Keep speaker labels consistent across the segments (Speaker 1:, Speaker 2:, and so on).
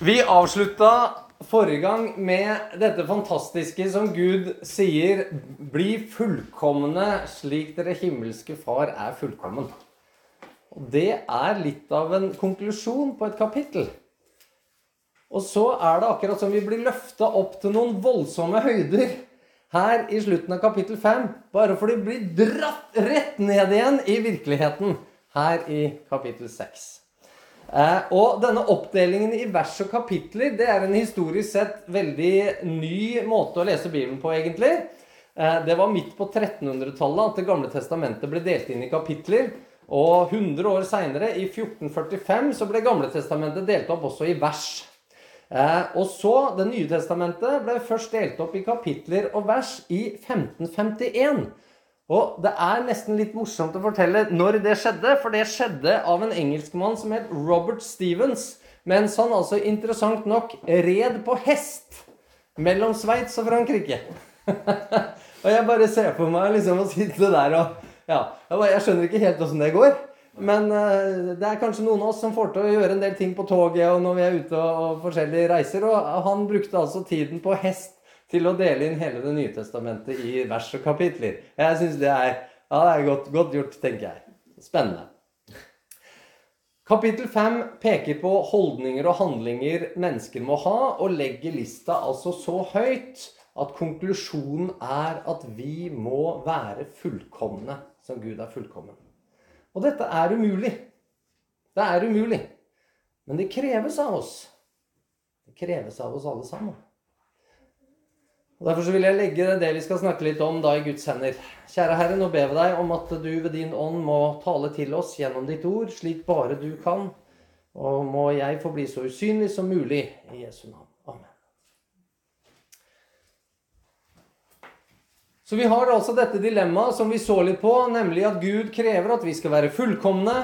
Speaker 1: Vi avslutta forrige gang med dette fantastiske som Gud sier Bli fullkomne slik dere himmelske Far er fullkommen. Og Det er litt av en konklusjon på et kapittel. Og så er det akkurat som vi blir løfta opp til noen voldsomme høyder her i slutten av kapittel 5. Bare for de blir dratt rett ned igjen i virkeligheten her i kapittel 6. Eh, og denne oppdelingen i vers og kapitler det er en historisk sett veldig ny måte å lese Bibelen på, egentlig. Eh, det var midt på 1300-tallet at Det gamle testamentet ble delt inn i kapitler. Og 100 år seinere, i 1445, så ble Gamle testamentet delt opp også i vers. Eh, og så, Det nye testamentet ble først delt opp i kapitler og vers i 1551. Og det er nesten litt morsomt å fortelle når det skjedde, for det skjedde av en engelskmann som het Robert Stevens, mens han altså interessant nok red på hest mellom Sveits og Frankrike. og jeg bare ser på meg liksom å sitte der og Ja, jeg skjønner ikke helt åssen det går. Men uh, det er kanskje noen av oss som får til å gjøre en del ting på toget og når vi er ute og forskjellige reiser. Og han brukte altså tiden på hest til å dele inn hele Det nye testamentet i vers og kapitler. Jeg syns det er, ja, det er godt, godt, gjort, tenker jeg. Spennende. Kapittel 5 peker på holdninger og handlinger mennesker må ha, og legger lista altså så høyt at konklusjonen er at vi må være fullkomne som Gud er fullkommen. Og dette er umulig. Det er umulig. Men det kreves av oss. Det kreves av oss alle sammen. Og Derfor så vil jeg legge det vi skal snakke litt om, da i Guds hender. Kjære Herre, nå ber vi deg om at du ved din ånd må tale til oss gjennom ditt ord, slik bare du kan. Og må jeg få bli så usynlig som mulig i Jesu navn. Amen. Så vi har altså dette dilemmaet som vi så litt på, nemlig at Gud krever at vi skal være fullkomne.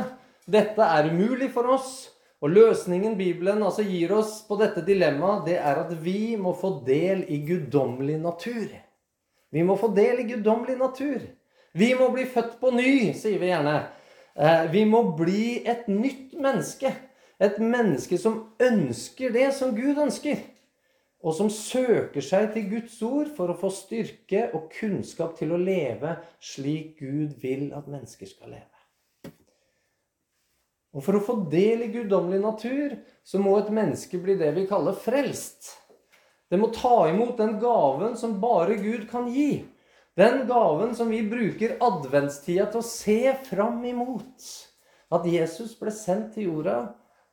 Speaker 1: Dette er umulig for oss. Og løsningen Bibelen altså gir oss på dette dilemmaet, det er at vi må få del i guddommelig natur. Vi må få del i guddommelig natur. Vi må bli født på ny, sier vi gjerne. Eh, vi må bli et nytt menneske. Et menneske som ønsker det som Gud ønsker. Og som søker seg til Guds ord for å få styrke og kunnskap til å leve slik Gud vil at mennesker skal leve. Og for å få del i guddommelig natur, så må et menneske bli det vi kaller frelst. Det må ta imot den gaven som bare Gud kan gi. Den gaven som vi bruker adventstida til å se fram imot. At Jesus ble sendt til jorda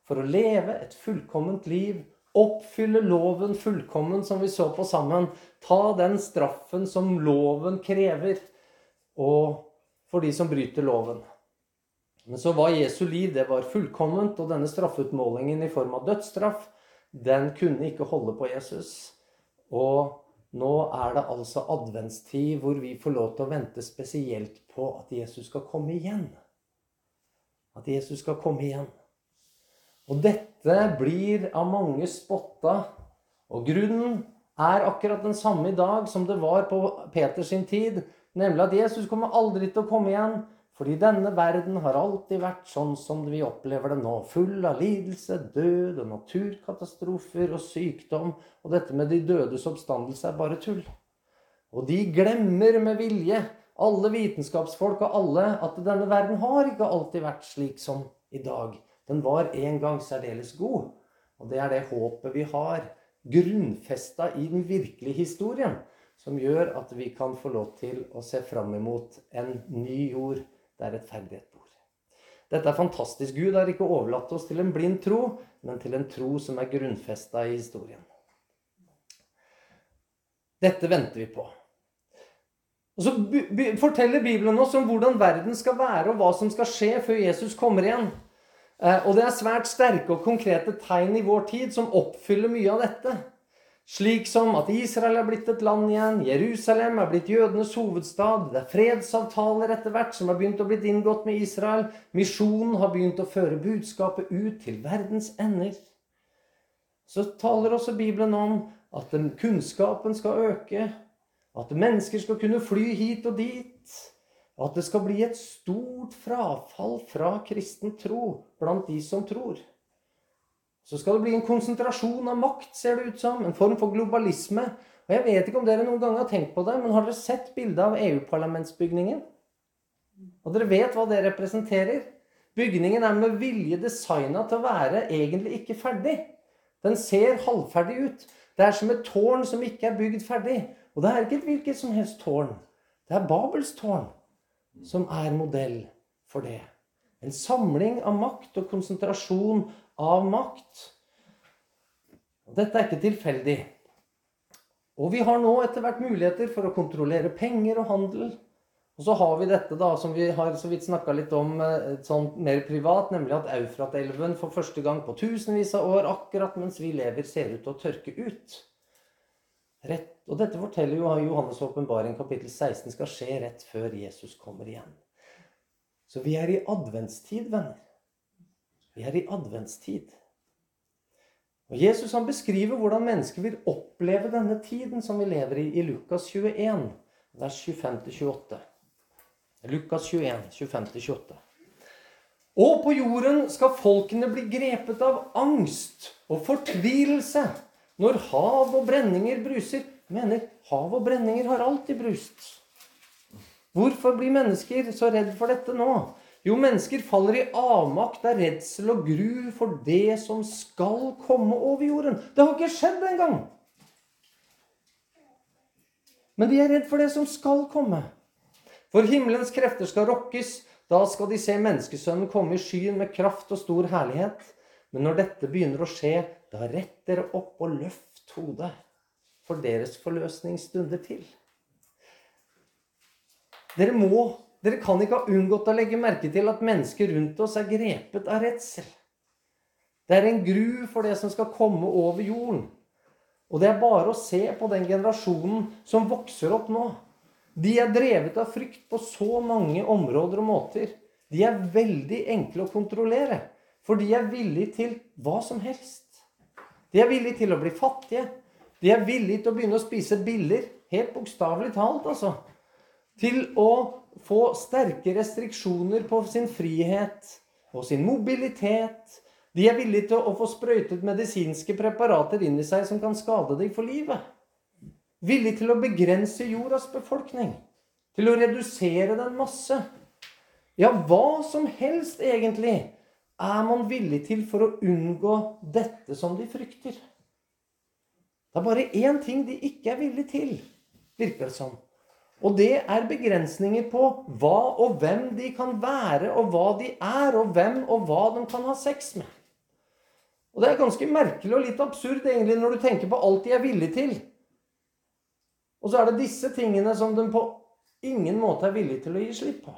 Speaker 1: for å leve et fullkomment liv. Oppfylle loven fullkommen, som vi så på sammen. Ta den straffen som loven krever. Og for de som bryter loven. Men så var Jesu liv det var fullkomment, og denne straffeutmålingen i form av dødsstraff, den kunne ikke holde på Jesus. Og nå er det altså adventstid hvor vi får lov til å vente spesielt på at Jesus skal komme igjen. At Jesus skal komme igjen. Og dette blir av mange spotta. Og grunnen er akkurat den samme i dag som det var på Peters tid. Nemlig at Jesus kommer aldri til å komme igjen. Fordi denne verden har alltid vært sånn som vi opplever det nå. Full av lidelse, død og naturkatastrofer og sykdom. Og dette med de dødes oppstandelse er bare tull. Og de glemmer med vilje, alle vitenskapsfolk og alle, at denne verden har ikke alltid vært slik som i dag. Den var en gang særdeles god. Og det er det håpet vi har, grunnfesta i den virkelige historien, som gjør at vi kan få lov til å se fram imot en ny jord der rettferdighet bor. Dette er fantastisk. Gud har ikke overlatt oss til en blind tro, men til en tro som er grunnfesta i historien. Dette venter vi på. Og Så forteller Bibelen oss om hvordan verden skal være, og hva som skal skje før Jesus kommer igjen. Eh, og det er svært sterke og konkrete tegn i vår tid som oppfyller mye av dette. Slik som at Israel er blitt et land igjen, Jerusalem er blitt jødenes hovedstad, det er fredsavtaler etter hvert som har begynt å bli inngått med Israel, misjonen har begynt å føre budskapet ut til verdens ender. Så taler også Bibelen om at kunnskapen skal øke, at mennesker skal kunne fly hit og dit, at det skal bli et stort frafall fra kristen tro blant de som tror. Så skal det bli en konsentrasjon av makt, ser det ut som. En form for globalisme. Og Jeg vet ikke om dere noen gang har tenkt på det, men har dere sett bildet av EU-parlamentsbygningen? Og dere vet hva det representerer? Bygningen er med vilje designa til å være egentlig ikke ferdig. Den ser halvferdig ut. Det er som et tårn som ikke er bygd ferdig. Og det er ikke et hvilket som helst tårn. Det er Babels tårn som er modell for det. En samling av makt og konsentrasjon av makt. Dette er ikke tilfeldig. Og vi har nå etter hvert muligheter for å kontrollere penger og handel. Og så har vi dette da, som vi har så vidt snakka litt om sånn mer privat, nemlig at Eufrat-elven for første gang på tusenvis av år, akkurat mens vi lever, ser ut til å tørke ut. Rett, og dette forteller jo Johannes' åpenbaring kapittel 16 skal skje rett før Jesus kommer igjen. Så vi er i adventstid, venner. Vi er i adventstid. Og Jesus han beskriver hvordan mennesker vil oppleve denne tiden som vi lever i, i Lukas 21, vers 25-28. Lukas 21, 25-28. Og på jorden skal folkene bli grepet av angst og fortvilelse når hav og brenninger bruser. mener hav og brenninger har alltid brust. Hvorfor blir mennesker så redd for dette nå? Jo, mennesker faller i avmakt av redsel og gru for det som skal komme over jorden. Det har ikke skjedd engang! Men de er redd for det som skal komme. For himmelens krefter skal rokkes. Da skal de se menneskesønnen komme i skyen med kraft og stor herlighet. Men når dette begynner å skje, da rett dere opp og løft hodet, for deres forløsning stunder til. Dere må Dere kan ikke ha unngått å legge merke til at mennesker rundt oss er grepet av redsel. Det er en gru for det som skal komme over jorden. Og det er bare å se på den generasjonen som vokser opp nå. De er drevet av frykt på så mange områder og måter. De er veldig enkle å kontrollere. For de er villige til hva som helst. De er villige til å bli fattige. De er villige til å begynne å spise biller. Helt bokstavelig talt, altså til å få sterke restriksjoner på sin frihet og sin mobilitet. De er villige til å få sprøytet medisinske preparater inn i seg som kan skade deg for livet. Villige til å begrense jordas befolkning. Til å redusere den masse. Ja, hva som helst egentlig er man villig til for å unngå dette som de frykter. Det er bare én ting de ikke er villige til, virker det som. Og det er begrensninger på hva og hvem de kan være, og hva de er, og hvem og hva de kan ha sex med. Og det er ganske merkelig og litt absurd egentlig når du tenker på alt de er villige til. Og så er det disse tingene som de på ingen måte er villige til å gi slipp på.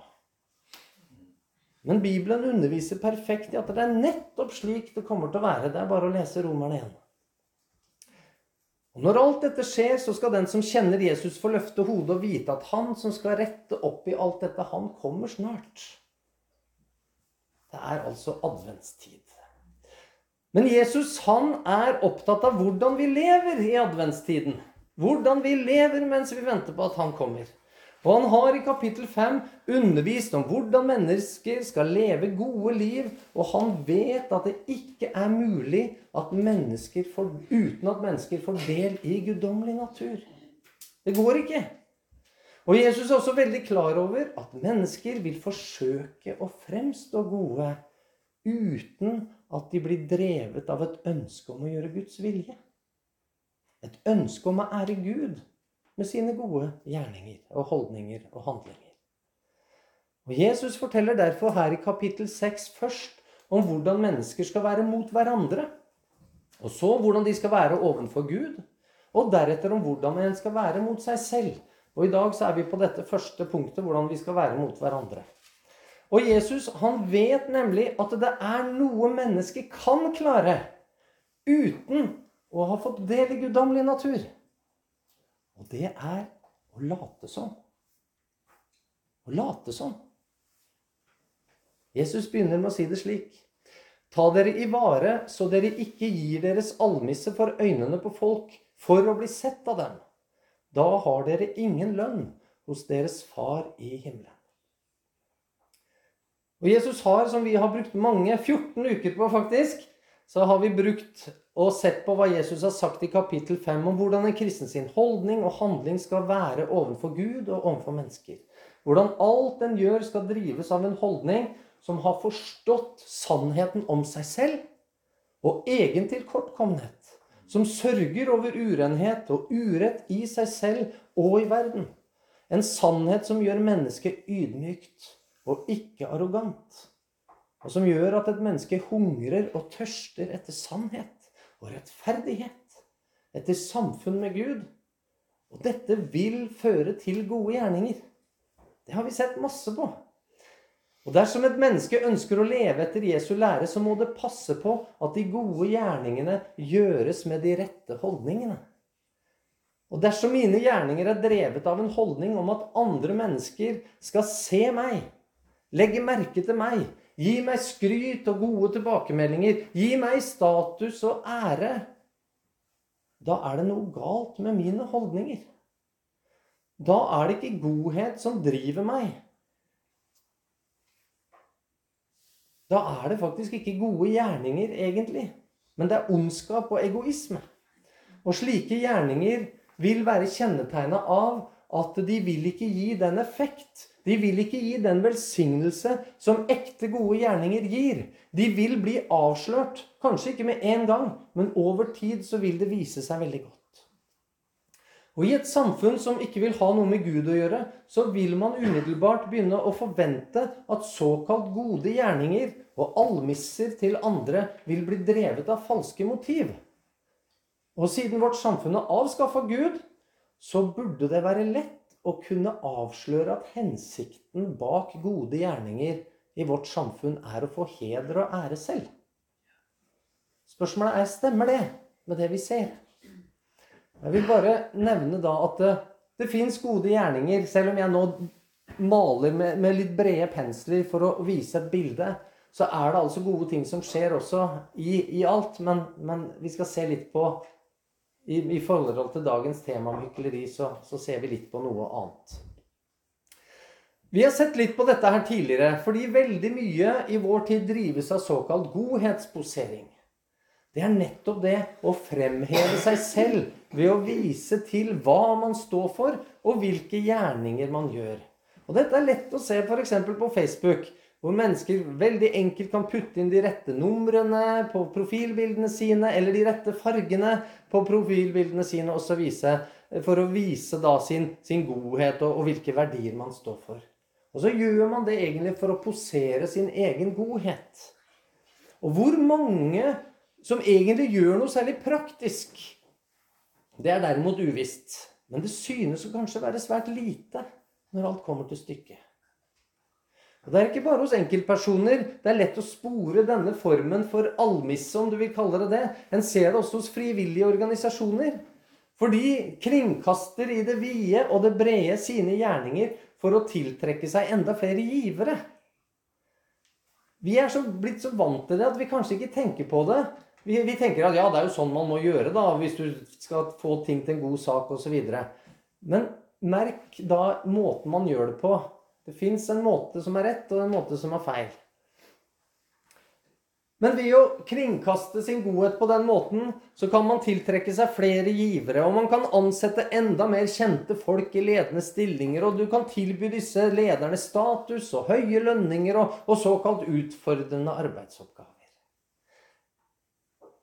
Speaker 1: Men Bibelen underviser perfekt i at det er nettopp slik det kommer til å være. Det er bare å lese Romerne 1. Og Når alt dette skjer, så skal den som kjenner Jesus, få løfte hodet og vite at han som skal rette opp i alt dette, han kommer snart. Det er altså adventstid. Men Jesus han er opptatt av hvordan vi lever i adventstiden. Hvordan vi lever mens vi venter på at han kommer. Og han har i kapittel 5 undervist om hvordan mennesker skal leve gode liv. Og han vet at det ikke er mulig at får, uten at mennesker får del i guddommelig natur. Det går ikke. Og Jesus er også veldig klar over at mennesker vil forsøke å fremstå gode uten at de blir drevet av et ønske om å gjøre Guds vilje. Et ønske om å ære Gud med sine gode gjerninger og holdninger og handlinger. Og Jesus forteller derfor her i kapittel 6 først om hvordan mennesker skal være mot hverandre. Og så hvordan de skal være ovenfor Gud. Og deretter om hvordan en skal være mot seg selv. Og i dag så er vi på dette første punktet, hvordan vi skal være mot hverandre. Og Jesus han vet nemlig at det er noe mennesket kan klare uten å ha fått del i guddommelig natur. Og det er å late som. Å late som. Jesus begynner med å si det slik. Ta dere i vare, så dere ikke gir deres almisse for øynene på folk, for å bli sett av dem. Da har dere ingen lønn hos deres far i himmelen. Og Jesus har, som vi har brukt mange, 14 uker på faktisk, så har vi brukt og sett på hva Jesus har sagt i kapittel 5 om hvordan en kristen sin holdning og handling skal være overfor Gud og overfor mennesker. Hvordan alt en gjør, skal drives av en holdning som har forstått sannheten om seg selv og egen tilkortkommenhet. Som sørger over urenhet og urett i seg selv og i verden. En sannhet som gjør mennesket ydmykt og ikke arrogant. Og som gjør at et menneske hungrer og tørster etter sannhet og rettferdighet. Etter samfunn med Gud. Og dette vil føre til gode gjerninger. Det har vi sett masse på. Og Dersom et menneske ønsker å leve etter Jesu lære, så må det passe på at de gode gjerningene gjøres med de rette holdningene. Og dersom mine gjerninger er drevet av en holdning om at andre mennesker skal se meg, legge merke til meg, gi meg skryt og gode tilbakemeldinger, gi meg status og ære, da er det noe galt med mine holdninger. Da er det ikke godhet som driver meg. Da er det faktisk ikke gode gjerninger, egentlig. Men det er ondskap og egoisme. Og slike gjerninger vil være kjennetegna av at de vil ikke gi den effekt. De vil ikke gi den velsignelse som ekte gode gjerninger gir. De vil bli avslørt. Kanskje ikke med en gang, men over tid så vil det vise seg veldig godt. Og I et samfunn som ikke vil ha noe med Gud å gjøre, så vil man umiddelbart begynne å forvente at såkalt gode gjerninger og almisser til andre vil bli drevet av falske motiv. Og siden vårt samfunn er avskaffa Gud, så burde det være lett å kunne avsløre at hensikten bak gode gjerninger i vårt samfunn er å få heder og ære selv. Spørsmålet er stemmer det med det vi ser. Jeg vil bare nevne da at det, det fins gode gjerninger, selv om jeg nå maler med, med, litt brede pensler for å vise et bilde. Så er det altså gode ting som skjer også i, i alt. Men, men, vi skal se litt på I, i forhold til dagens tema om hykleri, så, så ser vi litt på noe annet. Vi har sett litt på dette her tidligere, fordi veldig mye i vår tid drives av såkalt godhetsposering. Det er nettopp det å fremheve seg selv ved å vise til hva man står for, og hvilke gjerninger man gjør. Og Dette er lett å se f.eks. på Facebook, hvor mennesker veldig enkelt kan putte inn de rette numrene på profilbildene sine, eller de rette fargene på profilbildene sine, og så vise, for å vise da sin, sin godhet og, og hvilke verdier man står for. Og så gjør man det egentlig for å posere sin egen godhet. Og hvor mange som egentlig gjør noe særlig praktisk. Det er derimot uvisst. Men det synes å kanskje være svært lite når alt kommer til stykket. Det er ikke bare hos enkeltpersoner det er lett å spore denne formen for almisse, om du vil kalle det det. En ser det også hos frivillige organisasjoner. For de kringkaster i det vide og det brede sine gjerninger for å tiltrekke seg enda flere givere. Vi er så blitt så vant til det at vi kanskje ikke tenker på det. Vi, vi, tenker at ja, det er jo sånn man må gjøre da, hvis du skal få ting til en god sak osv. Men merk da måten man gjør det på. Det fins en måte som er rett, og en måte som er feil. Men ved å kringkaste sin godhet på den måten, så kan man tiltrekke seg flere givere. Og man kan ansette enda mer kjente folk i ledende stillinger. Og du kan tilby disse lederne status og høye lønninger og, og såkalt utfordrende arbeidsoppgaver.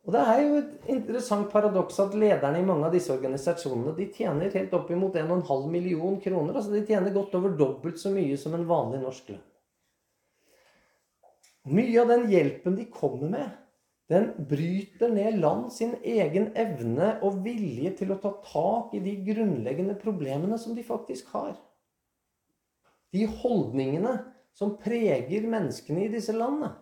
Speaker 1: Og Det er jo et interessant paradoks at lederne i mange av disse organisasjonene de tjener helt oppimot 1,5 million kroner. altså De tjener godt over dobbelt så mye som en vanlig norsk lønn. Mye av den hjelpen de kommer med, den bryter ned land sin egen evne og vilje til å ta tak i de grunnleggende problemene som de faktisk har. De holdningene som preger menneskene i disse landene.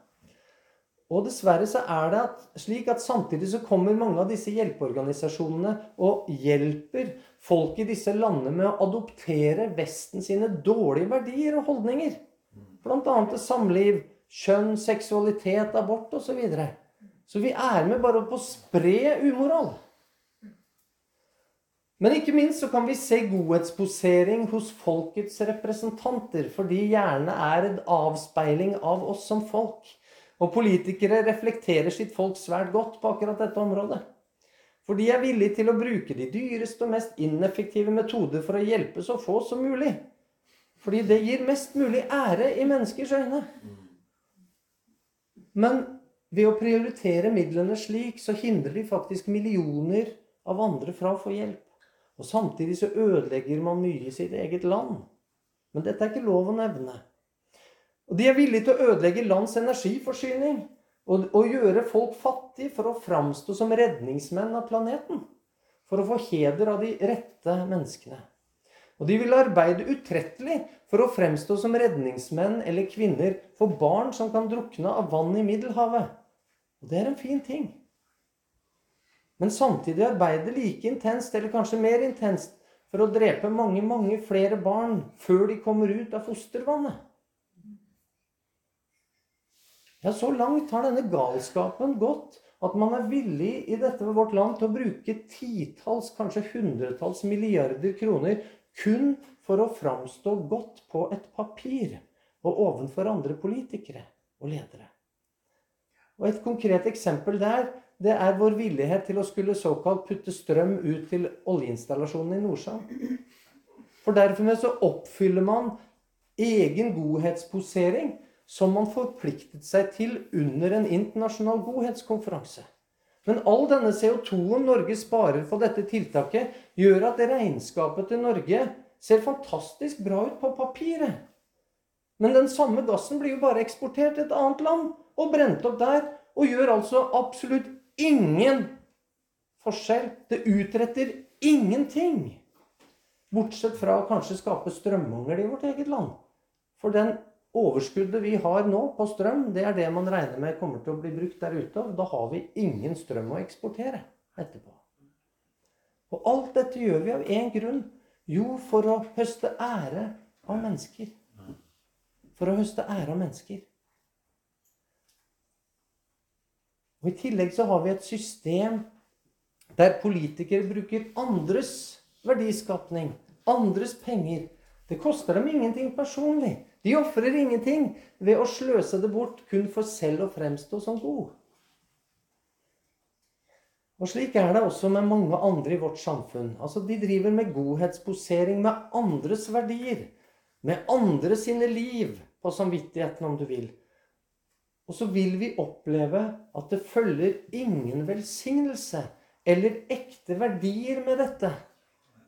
Speaker 1: Og dessverre så er det at, slik at samtidig så kommer mange av disse hjelpeorganisasjonene og hjelper folk i disse landene med å adoptere Vesten sine dårlige verdier og holdninger. Bl.a. til samliv, kjønn, seksualitet, abort osv. Så, videre. så vi er med bare på å spre umoral. Men ikke minst så kan vi se godhetsposering hos folkets representanter, fordi gjerne er en avspeiling av oss som folk. Og politikere reflekterer sitt folk svært godt på akkurat dette området. For de er villige til å bruke de dyreste og mest ineffektive metoder for å hjelpe så få som mulig. Fordi det gir mest mulig ære i menneskers øyne. Men ved å prioritere midlene slik, så hindrer de faktisk millioner av andre fra å få hjelp. Og samtidig så ødelegger man mye i sitt eget land. Men dette er ikke lov å nevne. Og de er villige til å ødelegge lands energiforsyning og, og gjøre folk fattige for å framstå som redningsmenn av planeten. For å få heder av de rette menneskene. Og de vil arbeide utrettelig for å fremstå som redningsmenn eller -kvinner for barn som kan drukne av vann i Middelhavet. Og det er en fin ting. Men samtidig arbeide like intenst, eller kanskje mer intenst, for å drepe mange, mange flere barn før de kommer ut av fostervannet. Ja, så langt har denne galskapen gått at man er villig i dette vårt land til å bruke titalls, kanskje hundretalls milliarder kroner kun for å framstå godt på et papir og ovenfor andre politikere og ledere. Og Et konkret eksempel der det er vår villighet til å skulle såkalt putte strøm ut til oljeinstallasjonen i Nordsjøen. For derfor så oppfyller man egen godhetsposering som man forpliktet seg til under en internasjonal godhetskonferanse. Men all denne CO2-en Norge sparer på dette tiltaket, gjør at regnskapet til Norge ser fantastisk bra ut på papiret. Men den samme gassen blir jo bare eksportert til et annet land og brent opp der. Og gjør altså absolutt ingen forskjell. Det utretter ingenting. Bortsett fra å kanskje skape strømmangel i vårt eget land. For den overskuddet vi har nå på strøm, det er det man regner med kommer til å bli brukt der ute. Og da har vi ingen strøm å eksportere etterpå. Og alt dette gjør vi av én grunn. Jo, for å høste ære av mennesker. For å høste ære av mennesker. Og I tillegg så har vi et system der politikere bruker andres verdiskapning, andres penger. Det koster dem ingenting personlig. De ofrer ingenting ved å sløse det bort kun for selv å fremstå som god. Og Slik er det også med mange andre i vårt samfunn. Altså, De driver med godhetsposering med andres verdier. Med andre sine liv på samvittigheten, om du vil. Og så vil vi oppleve at det følger ingen velsignelse eller ekte verdier med dette.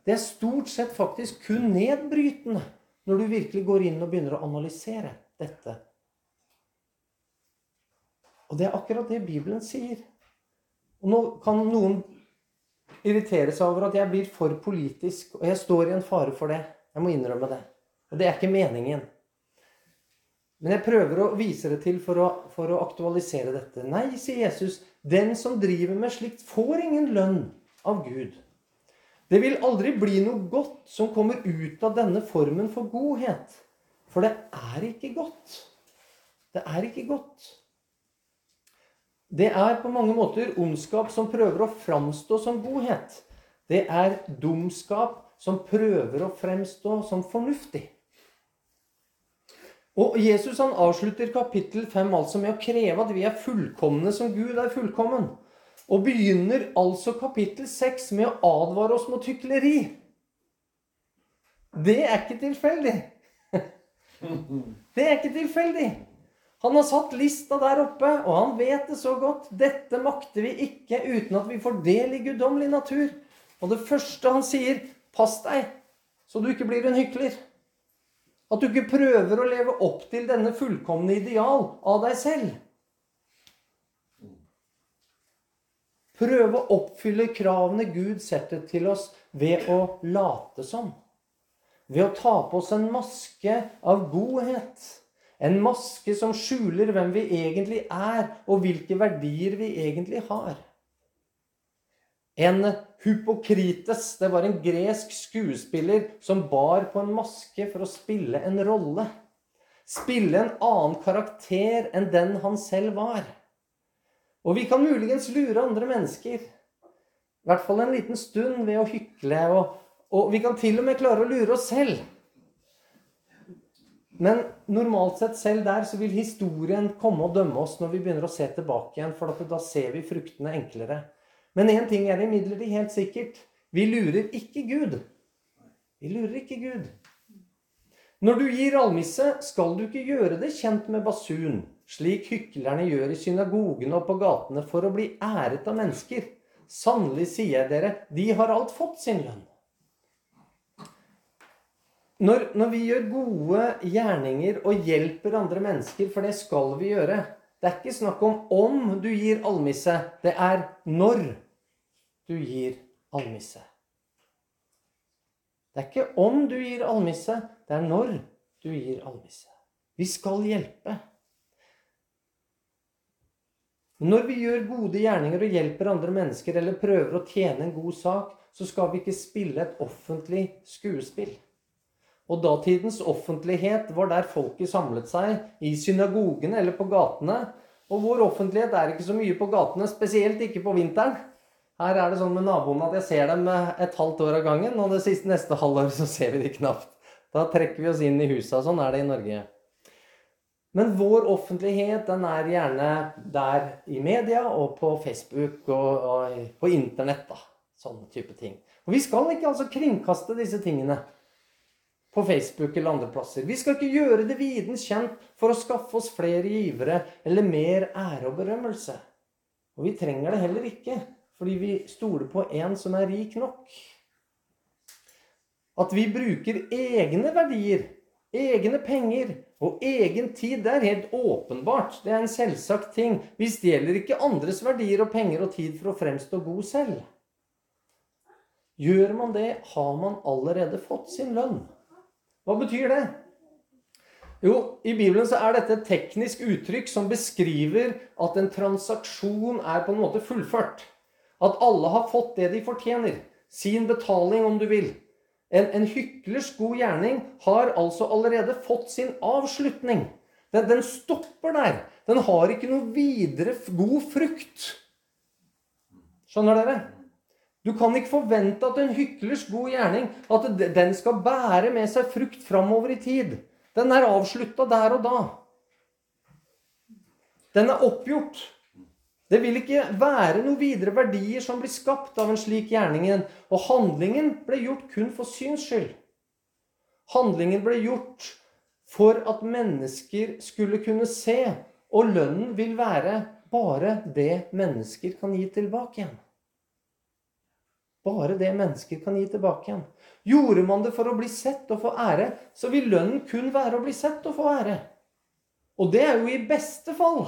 Speaker 1: Det er stort sett faktisk kun nedbrytende. Når du virkelig går inn og begynner å analysere dette. Og det er akkurat det Bibelen sier. Og nå kan noen irritere seg over at jeg blir for politisk, og jeg står i en fare for det. Jeg må innrømme det. Og det er ikke meningen. Men jeg prøver å vise det til for å, for å aktualisere dette. Nei, sier Jesus, den som driver med slikt, får ingen lønn av Gud. Det vil aldri bli noe godt som kommer ut av denne formen for godhet. For det er ikke godt. Det er ikke godt. Det er på mange måter ondskap som prøver å framstå som godhet. Det er dumskap som prøver å fremstå som fornuftig. Og Jesus han avslutter kapittel 5 altså med å kreve at vi er fullkomne som Gud er fullkommen. Og begynner altså kapittel 6 med å advare oss mot hykleri. Det er ikke tilfeldig. Det er ikke tilfeldig. Han har satt lista der oppe, og han vet det så godt. Dette makter vi ikke uten at vi får del i guddommelig natur. Og det første han sier, pass deg så du ikke blir en hykler. At du ikke prøver å leve opp til denne fullkomne ideal av deg selv. Prøve å oppfylle kravene Gud setter til oss ved å late som. Ved å ta på oss en maske av godhet. En maske som skjuler hvem vi egentlig er, og hvilke verdier vi egentlig har. En hypokrites, det var en gresk skuespiller som bar på en maske for å spille en rolle. Spille en annen karakter enn den han selv var. Og vi kan muligens lure andre mennesker. I hvert fall en liten stund ved å hykle. Og, og vi kan til og med klare å lure oss selv. Men normalt sett selv der så vil historien komme og dømme oss når vi begynner å se tilbake igjen, for da ser vi fruktene enklere. Men én ting er imidlertid helt sikkert. Vi lurer ikke Gud. Vi lurer ikke Gud. Når du gir almisse, skal du ikke gjøre det kjent med basun, slik hyklerne gjør i synagogene og på gatene for å bli æret av mennesker. Sannelig sier jeg dere, de har alt fått sin lønn. Når, når, vi gjør gode gjerninger og hjelper andre mennesker, for det skal vi gjøre Det er ikke snakk om om du gir almisse, det er når du gir almisse. Det er ikke om du gir almisse, det er når du gir almisse. Vi skal hjelpe. Når vi gjør gode gjerninger og hjelper andre mennesker eller prøver å tjene en god sak, så skal vi ikke spille et offentlig skuespill. Og datidens offentlighet var der folket samlet seg, i synagogene eller på gatene. Og vår offentlighet er ikke så mye på gatene, spesielt ikke på vinteren. Her er det sånn med naboene at jeg ser dem et halvt år av gangen, og det siste neste halvår så ser vi de knapt. Da trekker vi oss inn i husa. Sånn er det i Norge. Men vår offentlighet den er gjerne der i media og på Facebook og, og på internett. da. Sånne type ting. Og vi skal ikke altså kringkaste disse tingene på Facebook eller andre plasser. Vi skal ikke gjøre det viden kjent for å skaffe oss flere givere eller mer ære og berømmelse. Og vi trenger det heller ikke, fordi vi stoler på en som er rik nok. At vi bruker egne verdier, egne penger og egen tid, det er helt åpenbart. Det er en selvsagt ting. Vi stjeler ikke andres verdier og penger og tid for å fremstå god selv. Gjør man det, har man allerede fått sin lønn. Hva betyr det? Jo, i Bibelen så er dette et teknisk uttrykk som beskriver at en transaksjon er på en måte fullført. At alle har fått det de fortjener. Sin betaling, om du vil. En, en hyklers god gjerning har altså allerede fått sin avslutning. Den, den stopper der. Den har ikke noe videre god frukt. Skjønner dere? Du kan ikke forvente at en hyklers god gjerning at den skal bære med seg frukt framover i tid. Den er avslutta der og da. Den er oppgjort. Det vil ikke være noen videre verdier som blir skapt av en slik gjerning. Og handlingen ble gjort kun for syns skyld. Handlingen ble gjort for at mennesker skulle kunne se, og lønnen vil være bare det mennesker kan gi tilbake igjen. Bare det mennesker kan gi tilbake igjen. Gjorde man det for å bli sett og få ære, så vil lønnen kun være å bli sett og få ære. Og det er jo i beste fall.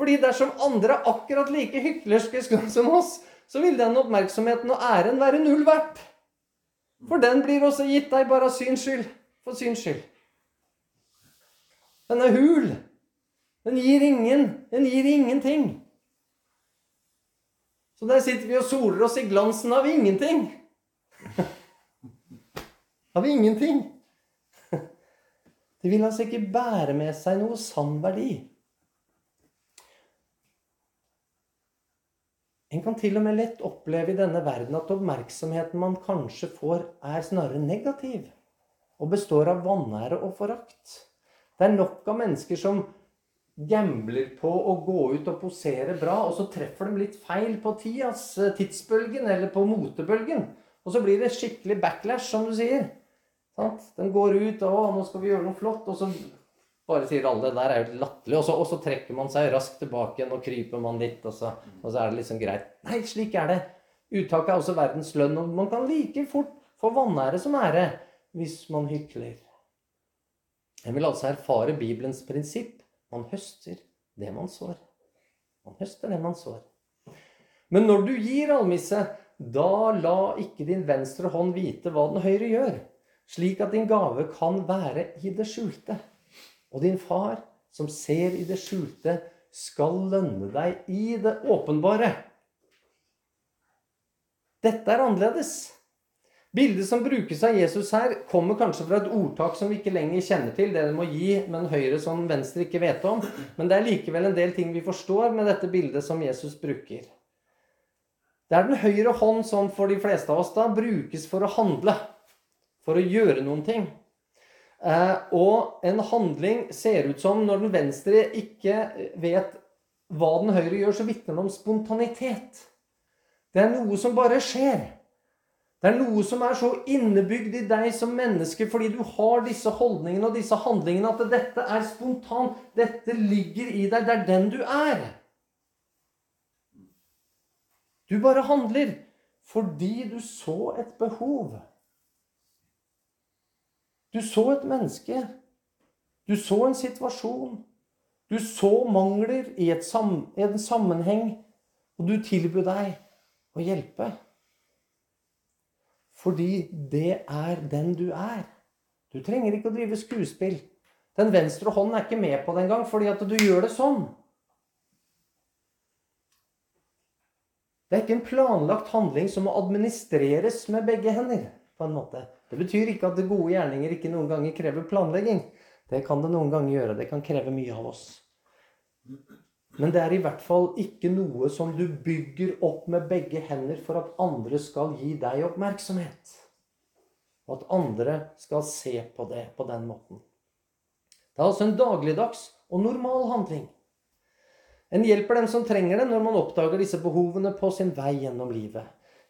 Speaker 1: Fordi dersom andre er akkurat like hyklerske som oss, så vil den oppmerksomheten og æren være null verdt. For den blir også gitt deg bare av syns skyld. For syns skyld. Den er hul. Den gir ingen. Den gir ingenting. Så der sitter vi og soler oss i glansen av ingenting. Av ingenting. Det vil altså ikke bære med seg noe sann verdi. En kan til og med lett oppleve i denne verden at oppmerksomheten man kanskje får, er snarere negativ og består av vanære og forakt. Det er nok av mennesker som gambler på å gå ut og posere bra, og så treffer de litt feil på tidas, tidsbølgen eller på motebølgen. Og så blir det skikkelig backlash, som du sier. Den går ut og 'Nå skal vi gjøre noe flott.' Og så bare sier alle det der er jo latterlig. Og, og, så trekker man seg raskt tilbake igjen og kryper man litt, og så, og så er det liksom greit. Nei, slik er det. Uttaket er også verdens lønn. Og man kan like fort få vanære som ære hvis man hykler. Jeg vil altså erfare Bibelens prinsipp man høster det man sår. Man høster det man sår. Men når du gir almisse, da la ikke din venstre hånd vite hva den høyre gjør, slik at din gave kan være i det skjulte. Og din far, som ser i det skjulte, skal lønne deg i det åpenbare. Dette er annerledes. Bildet som brukes av Jesus her, kommer kanskje fra et ordtak som vi ikke lenger kjenner til. Det de må gi, men høyre som venstre ikke vet om. Men det er likevel en del ting vi forstår med dette bildet som Jesus bruker. Det er den høyre hånd som for de fleste av oss da brukes for å handle. For å gjøre noen ting. Eh, og en handling ser ut som, når den venstre ikke vet hva den høyre gjør, så vitner den om spontanitet. Det er noe som bare skjer. Det er noe som er så innebygd i deg som menneske fordi du har disse holdningene og disse handlingene at dette er spontant. Dette ligger i deg. Det er den du er. Du bare handler fordi du så et behov. Du så et menneske. Du så en situasjon. Du så mangler i, sam, i en sammenheng, og du tilbød deg å hjelpe. Fordi det er den du er. Du trenger ikke å drive skuespill. Den venstre hånden er ikke med på det engang fordi at du gjør det sånn. Det er ikke en planlagt handling som må administreres med begge hender. på en måte. Det betyr ikke at gode gjerninger ikke noen ganger krever planlegging. Det kan det noen ganger gjøre. Det kan kreve mye av oss. Men det er i hvert fall ikke noe som du bygger opp med begge hender for at andre skal gi deg oppmerksomhet. Og at andre skal se på det på den måten. Det er altså en dagligdags og normal handling. En hjelper dem som trenger det, når man oppdager disse behovene på sin vei gjennom livet.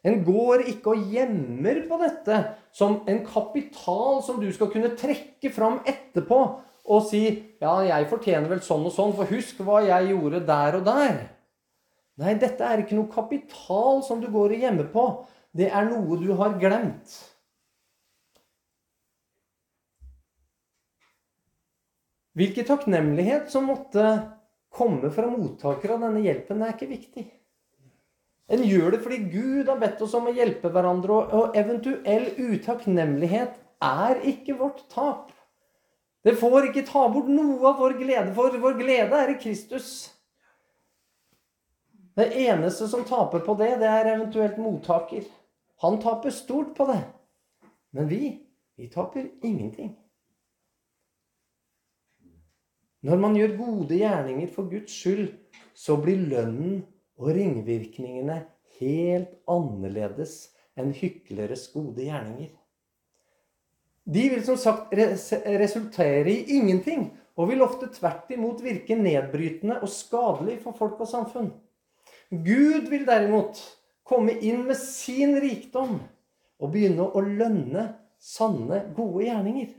Speaker 1: En går ikke og gjemmer på dette som en kapital som du skal kunne trekke fram etterpå og si ja, jeg fortjener vel sånn og sånn, for husk hva jeg gjorde der og der. Nei, dette er ikke noe kapital som du går og gjemmer på. Det er noe du har glemt. Hvilken takknemlighet som måtte komme fra mottaker av denne hjelpen, er ikke viktig. En gjør det fordi Gud har bedt oss om å hjelpe hverandre, og eventuell utakknemlighet er ikke vårt tap. Det får ikke ta bort noe av vår glede, for vår glede er i Kristus. Det eneste som taper på det, det er eventuelt mottaker. Han taper stort på det. Men vi, vi taper ingenting. Når man gjør gode gjerninger for Guds skyld, så blir lønnen og ringvirkningene helt annerledes enn hykleres gode gjerninger. De vil som sagt resultere i ingenting, og vil ofte tvert imot virke nedbrytende og skadelig for folk og samfunn. Gud vil derimot komme inn med sin rikdom og begynne å lønne sanne, gode gjerninger.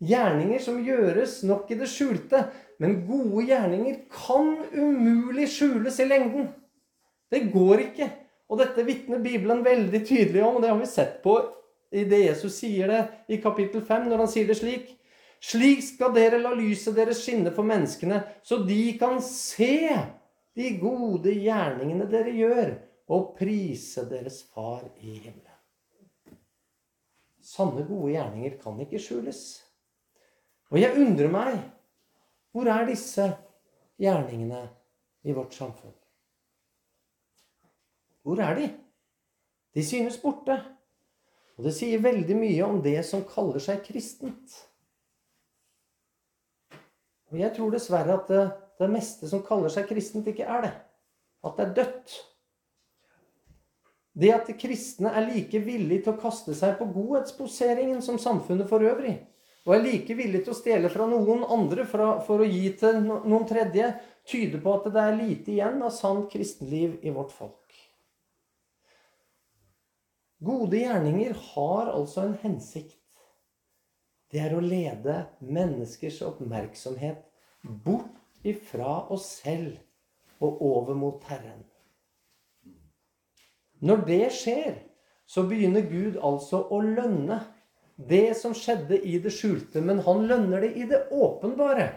Speaker 1: Gjerninger som gjøres nok i det skjulte, men gode gjerninger kan umulig skjules i lengden. Det går ikke. Og dette vitner Bibelen veldig tydelig om, og det har vi sett på i det Jesus sier det i kapittel 5, når han sier det slik. Slik skal dere la lyset deres skinne for menneskene, så de kan se de gode gjerningene dere gjør, og prise deres Far i himmelen. Sanne, gode gjerninger kan ikke skjules. Og jeg undrer meg hvor er disse gjerningene i vårt samfunn? Hvor er de? De synes borte. Og det sier veldig mye om det som kaller seg kristent. Og jeg tror dessverre at det, det meste som kaller seg kristent, ikke er det. At det er dødt. Det at de kristne er like villige til å kaste seg på godhetsposeringen som samfunnet for øvrig, og er like villig til å stjele fra noen andre for å gi til noen tredje, tyder på at det er lite igjen av sant kristenliv i vårt folk. Gode gjerninger har altså en hensikt. Det er å lede menneskers oppmerksomhet bort ifra oss selv og over mot Herren. Når det skjer, så begynner Gud altså å lønne det som skjedde i det skjulte, men han lønner det i det åpenbare.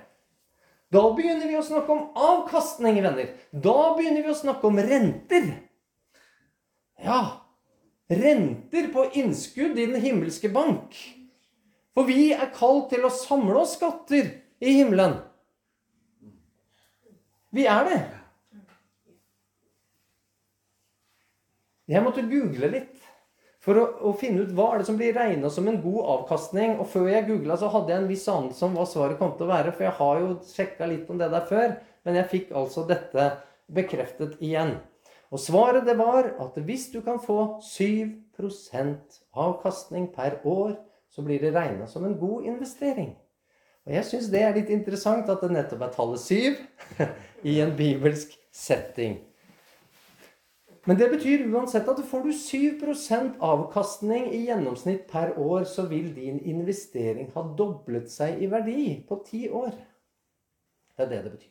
Speaker 1: Da begynner vi å snakke om avkastning, venner. Da begynner vi å snakke om renter. Ja, renter på innskudd i den himmelske bank. For vi er kalt til å samle oss skatter i himmelen. Vi er det. Jeg måtte google litt for å, å finne ut hva er det som blir regna som en god avkastning. Og før jeg googla, så hadde jeg en viss anelse om hva svaret kom til å være. For jeg har jo sjekka litt om det der før. Men jeg fikk altså dette bekreftet igjen. Og svaret det var at hvis du kan få 7% avkastning per år, så blir det regna som en god investering. Og jeg syns det er litt interessant at det nettopp er tallet 7 i en bibelsk setting. Men det betyr uansett at får du 7% avkastning i gjennomsnitt per år, så vil din investering ha doblet seg i verdi på ti år. Det er det det betyr.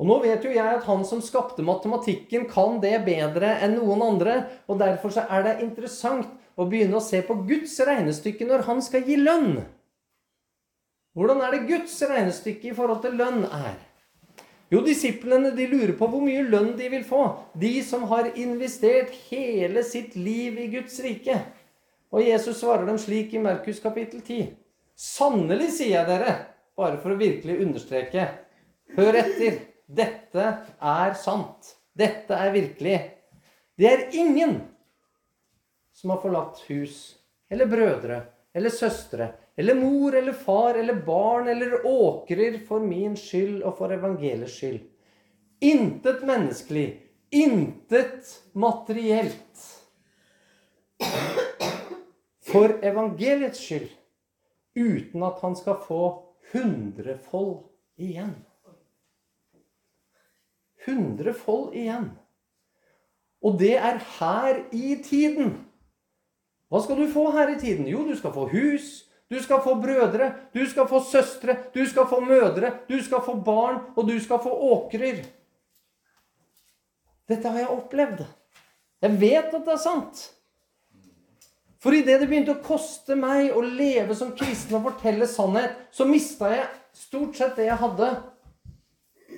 Speaker 1: Og nå vet jo jeg at han som skapte matematikken, kan det bedre enn noen andre. Og derfor så er det interessant å begynne å se på Guds regnestykke når han skal gi lønn. Hvordan er det Guds regnestykke i forhold til lønn er? Jo, disiplene de lurer på hvor mye lønn de vil få. De som har investert hele sitt liv i Guds rike. Og Jesus svarer dem slik i Markus kapittel 10. Sannelig, sier jeg dere, bare for å virkelig understreke. Hør etter. Dette er sant. Dette er virkelig. Det er ingen som har forlatt hus eller brødre eller søstre eller mor eller far eller barn eller åkrer for min skyld og for evangeliets skyld. Intet menneskelig, intet materielt. For evangeliets skyld. Uten at han skal få hundrefold igjen. Hundrefold igjen. Og det er her i tiden. Hva skal du få her i tiden? Jo, du skal få hus, du skal få brødre, du skal få søstre, du skal få mødre, du skal få barn, og du skal få åkrer. Dette har jeg opplevd. Jeg vet at det er sant. For idet det begynte å koste meg å leve som kristen og fortelle sannhet, så mista jeg stort sett det jeg hadde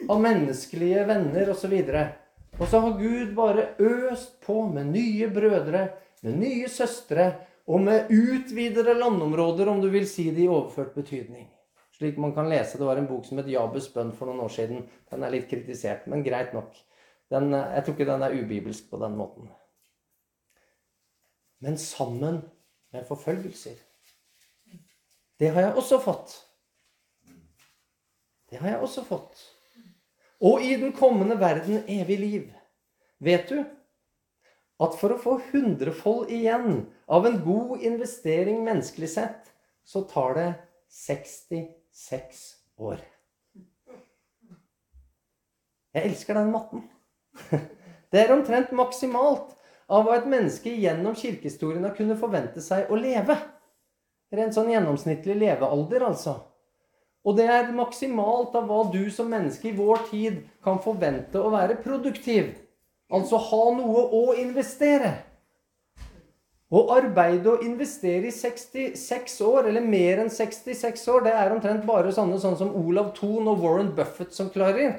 Speaker 1: av menneskelige venner osv. Og, så og så har Gud bare øst på med nye brødre, med nye søstre og med utvidede landområder, om du vil si det i overført betydning. Slik man kan lese. Det var en bok som het 'Jabes bønn' for noen år siden. Den er litt kritisert, men greit nok. Den, jeg tror ikke den er ubibelsk på den måten. Men sammen med forfølgelser. Det har jeg også fått. Det har jeg også fått. Og i den kommende verden evig liv. Vet du at for å få hundrefold igjen av en god investering menneskelig sett, så tar det 66 år. Jeg elsker den matten. Det er omtrent maksimalt av hva et menneske gjennom kirkehistorien har kunnet forvente seg å leve. Rent sånn gjennomsnittlig levealder, altså. Og det er maksimalt av hva du som menneske i vår tid kan forvente å være produktiv. Altså ha noe å investere. Å arbeide og investere i 66 år, eller mer enn 66 år, det er omtrent bare sånne sånne som Olav Thon og Warren Buffett som klarer.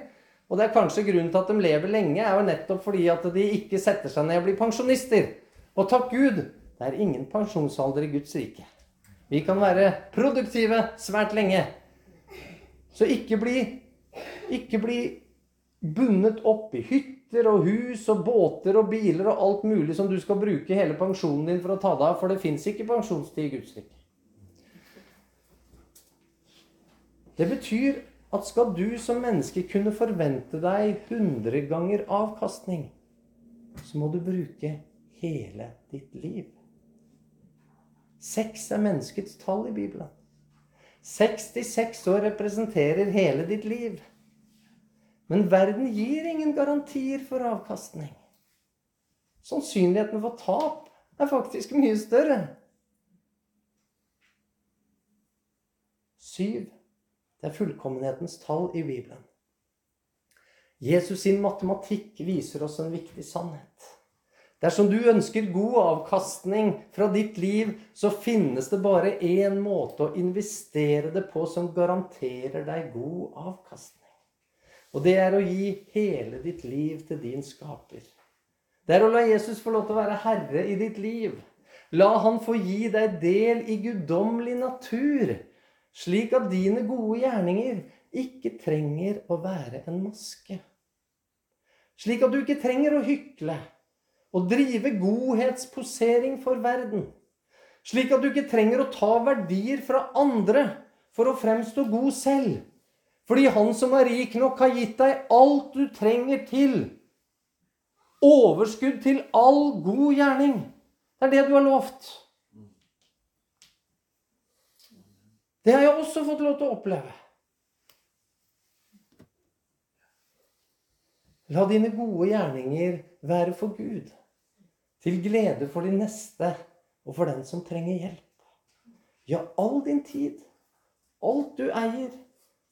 Speaker 1: Og det er kanskje grunnen til at de lever lenge, er jo nettopp fordi at de ikke setter seg ned og blir pensjonister. Og takk Gud, det er ingen pensjonsalder i Guds rike. Vi kan være produktive svært lenge. Så ikke bli, ikke bli bundet opp i hytte hytter og hus og båter og biler og alt mulig som du skal bruke hele pensjonen din for å ta deg av, for det fins ikke pensjonstid i Guds rike. Det betyr at skal du som menneske kunne forvente deg 100 ganger avkastning, så må du bruke hele ditt liv. Seks er menneskets tall i Bibelen. 66 år representerer hele ditt liv. Men verden gir ingen garantier for avkastning. Sannsynligheten for tap er faktisk mye større. Syv. Det er fullkommenhetens tall i Bibelen. Jesus sin matematikk viser oss en viktig sannhet. Dersom du ønsker god avkastning fra ditt liv, så finnes det bare én måte å investere det på som garanterer deg god avkastning. Og det er å gi hele ditt liv til din skaper. Det er å la Jesus få lov til å være herre i ditt liv. La han få gi deg del i guddommelig natur, slik at dine gode gjerninger ikke trenger å være en maske. Slik at du ikke trenger å hykle og drive godhetsposering for verden. Slik at du ikke trenger å ta verdier fra andre for å fremstå god selv. Fordi Han som er rik nok, har gitt deg alt du trenger til overskudd til all god gjerning. Det er det du har lovt. Det har jeg også fått lov til å oppleve. La dine gode gjerninger være for Gud, til glede for de neste og for den som trenger hjelp. Ja, all din tid, alt du eier,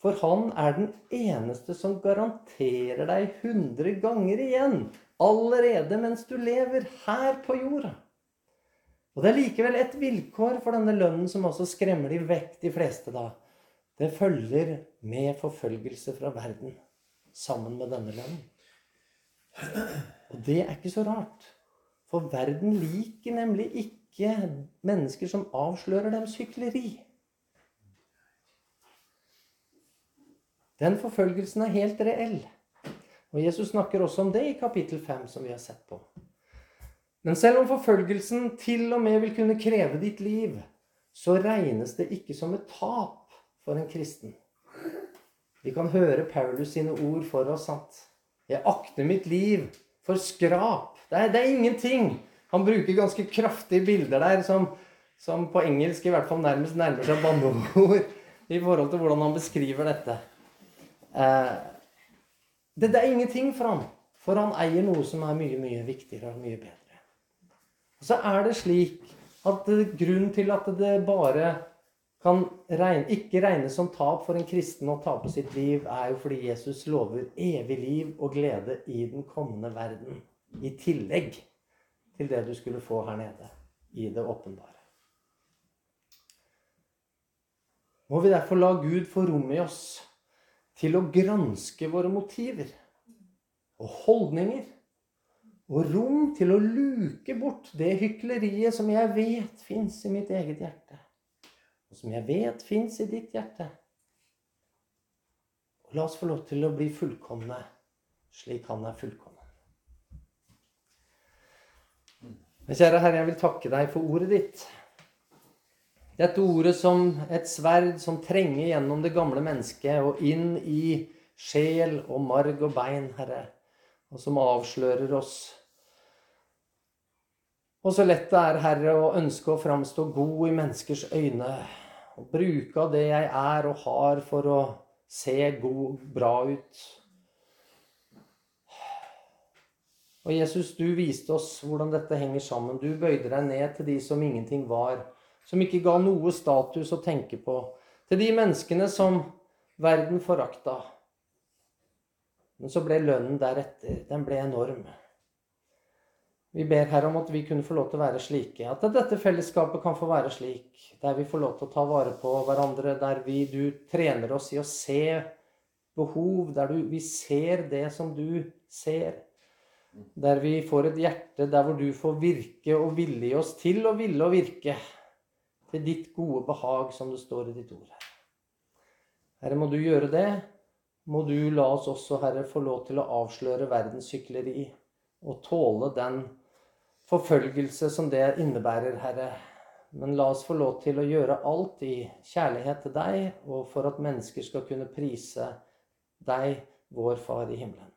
Speaker 1: for han er den eneste som garanterer deg hundre ganger igjen, allerede mens du lever her på jorda. Og det er likevel et vilkår for denne lønnen som også skremmer de vekk, de fleste da. Det følger med forfølgelse fra verden sammen med denne lønnen. Og det er ikke så rart. For verden liker nemlig ikke mennesker som avslører dems hykleri. Den forfølgelsen er helt reell. Og Jesus snakker også om det i kapittel 5, som vi har sett på. Men selv om forfølgelsen til og med vil kunne kreve ditt liv, så regnes det ikke som et tap for en kristen. Vi kan høre Paulus sine ord for oss at 'Jeg akter mitt liv for skrap'. Det er, det er ingenting. Han bruker ganske kraftige bilder der som, som på engelsk i hvert fall nærmest nærmer seg banneord i forhold til hvordan han beskriver dette. Eh, det, det, er ingenting for ham, for han eier noe som er mye, mye viktigere og mye bedre. Og så er det slik at grunnen til at det bare kan regne, ikke regnes som tap for en kristen å tape sitt liv, er jo fordi Jesus lover evig liv og glede i den kommende verden. I tillegg til det du skulle få her nede i det åpenbare. Må vi derfor la Gud få rom i oss til å granske våre motiver og holdninger. Og rom til å luke bort det hykleriet som jeg vet fins i mitt eget hjerte. Og som jeg vet fins i ditt hjerte. Og la oss få lov til å bli fullkomne slik Han er fullkommen. Men kjære Herre, jeg vil takke deg for ordet ditt. Dette ordet som et sverd som trenger gjennom det gamle mennesket og inn i sjel og marg og bein, Herre, og som avslører oss. Og så lett det er, Herre, å ønske å framstå god i menneskers øyne. Og bruke av det jeg er og har, for å se god, bra ut. Og Jesus, du viste oss hvordan dette henger sammen. Du bøyde deg ned til de som ingenting var som ikke ga noe status å tenke på, til de menneskene som verden forakta. Men så ble lønnen deretter. Den ble enorm. Vi ber her om at vi kunne få lov til å være slike. At dette fellesskapet kan få være slik. Der vi får lov til å ta vare på hverandre. Der vi, du trener oss i å se behov. Der du, vi ser det som du ser. Der vi får et hjerte der hvor du får virke og vilje oss til å ville og virke til ditt gode behag, som det står i ditt ord. Herre. Herre, må du gjøre det. Må du la oss også, Herre, få lov til å avsløre verdens hykleri og tåle den forfølgelse som det innebærer, Herre. Men la oss få lov til å gjøre alt i kjærlighet til deg, og for at mennesker skal kunne prise deg, vår Far i himmelen.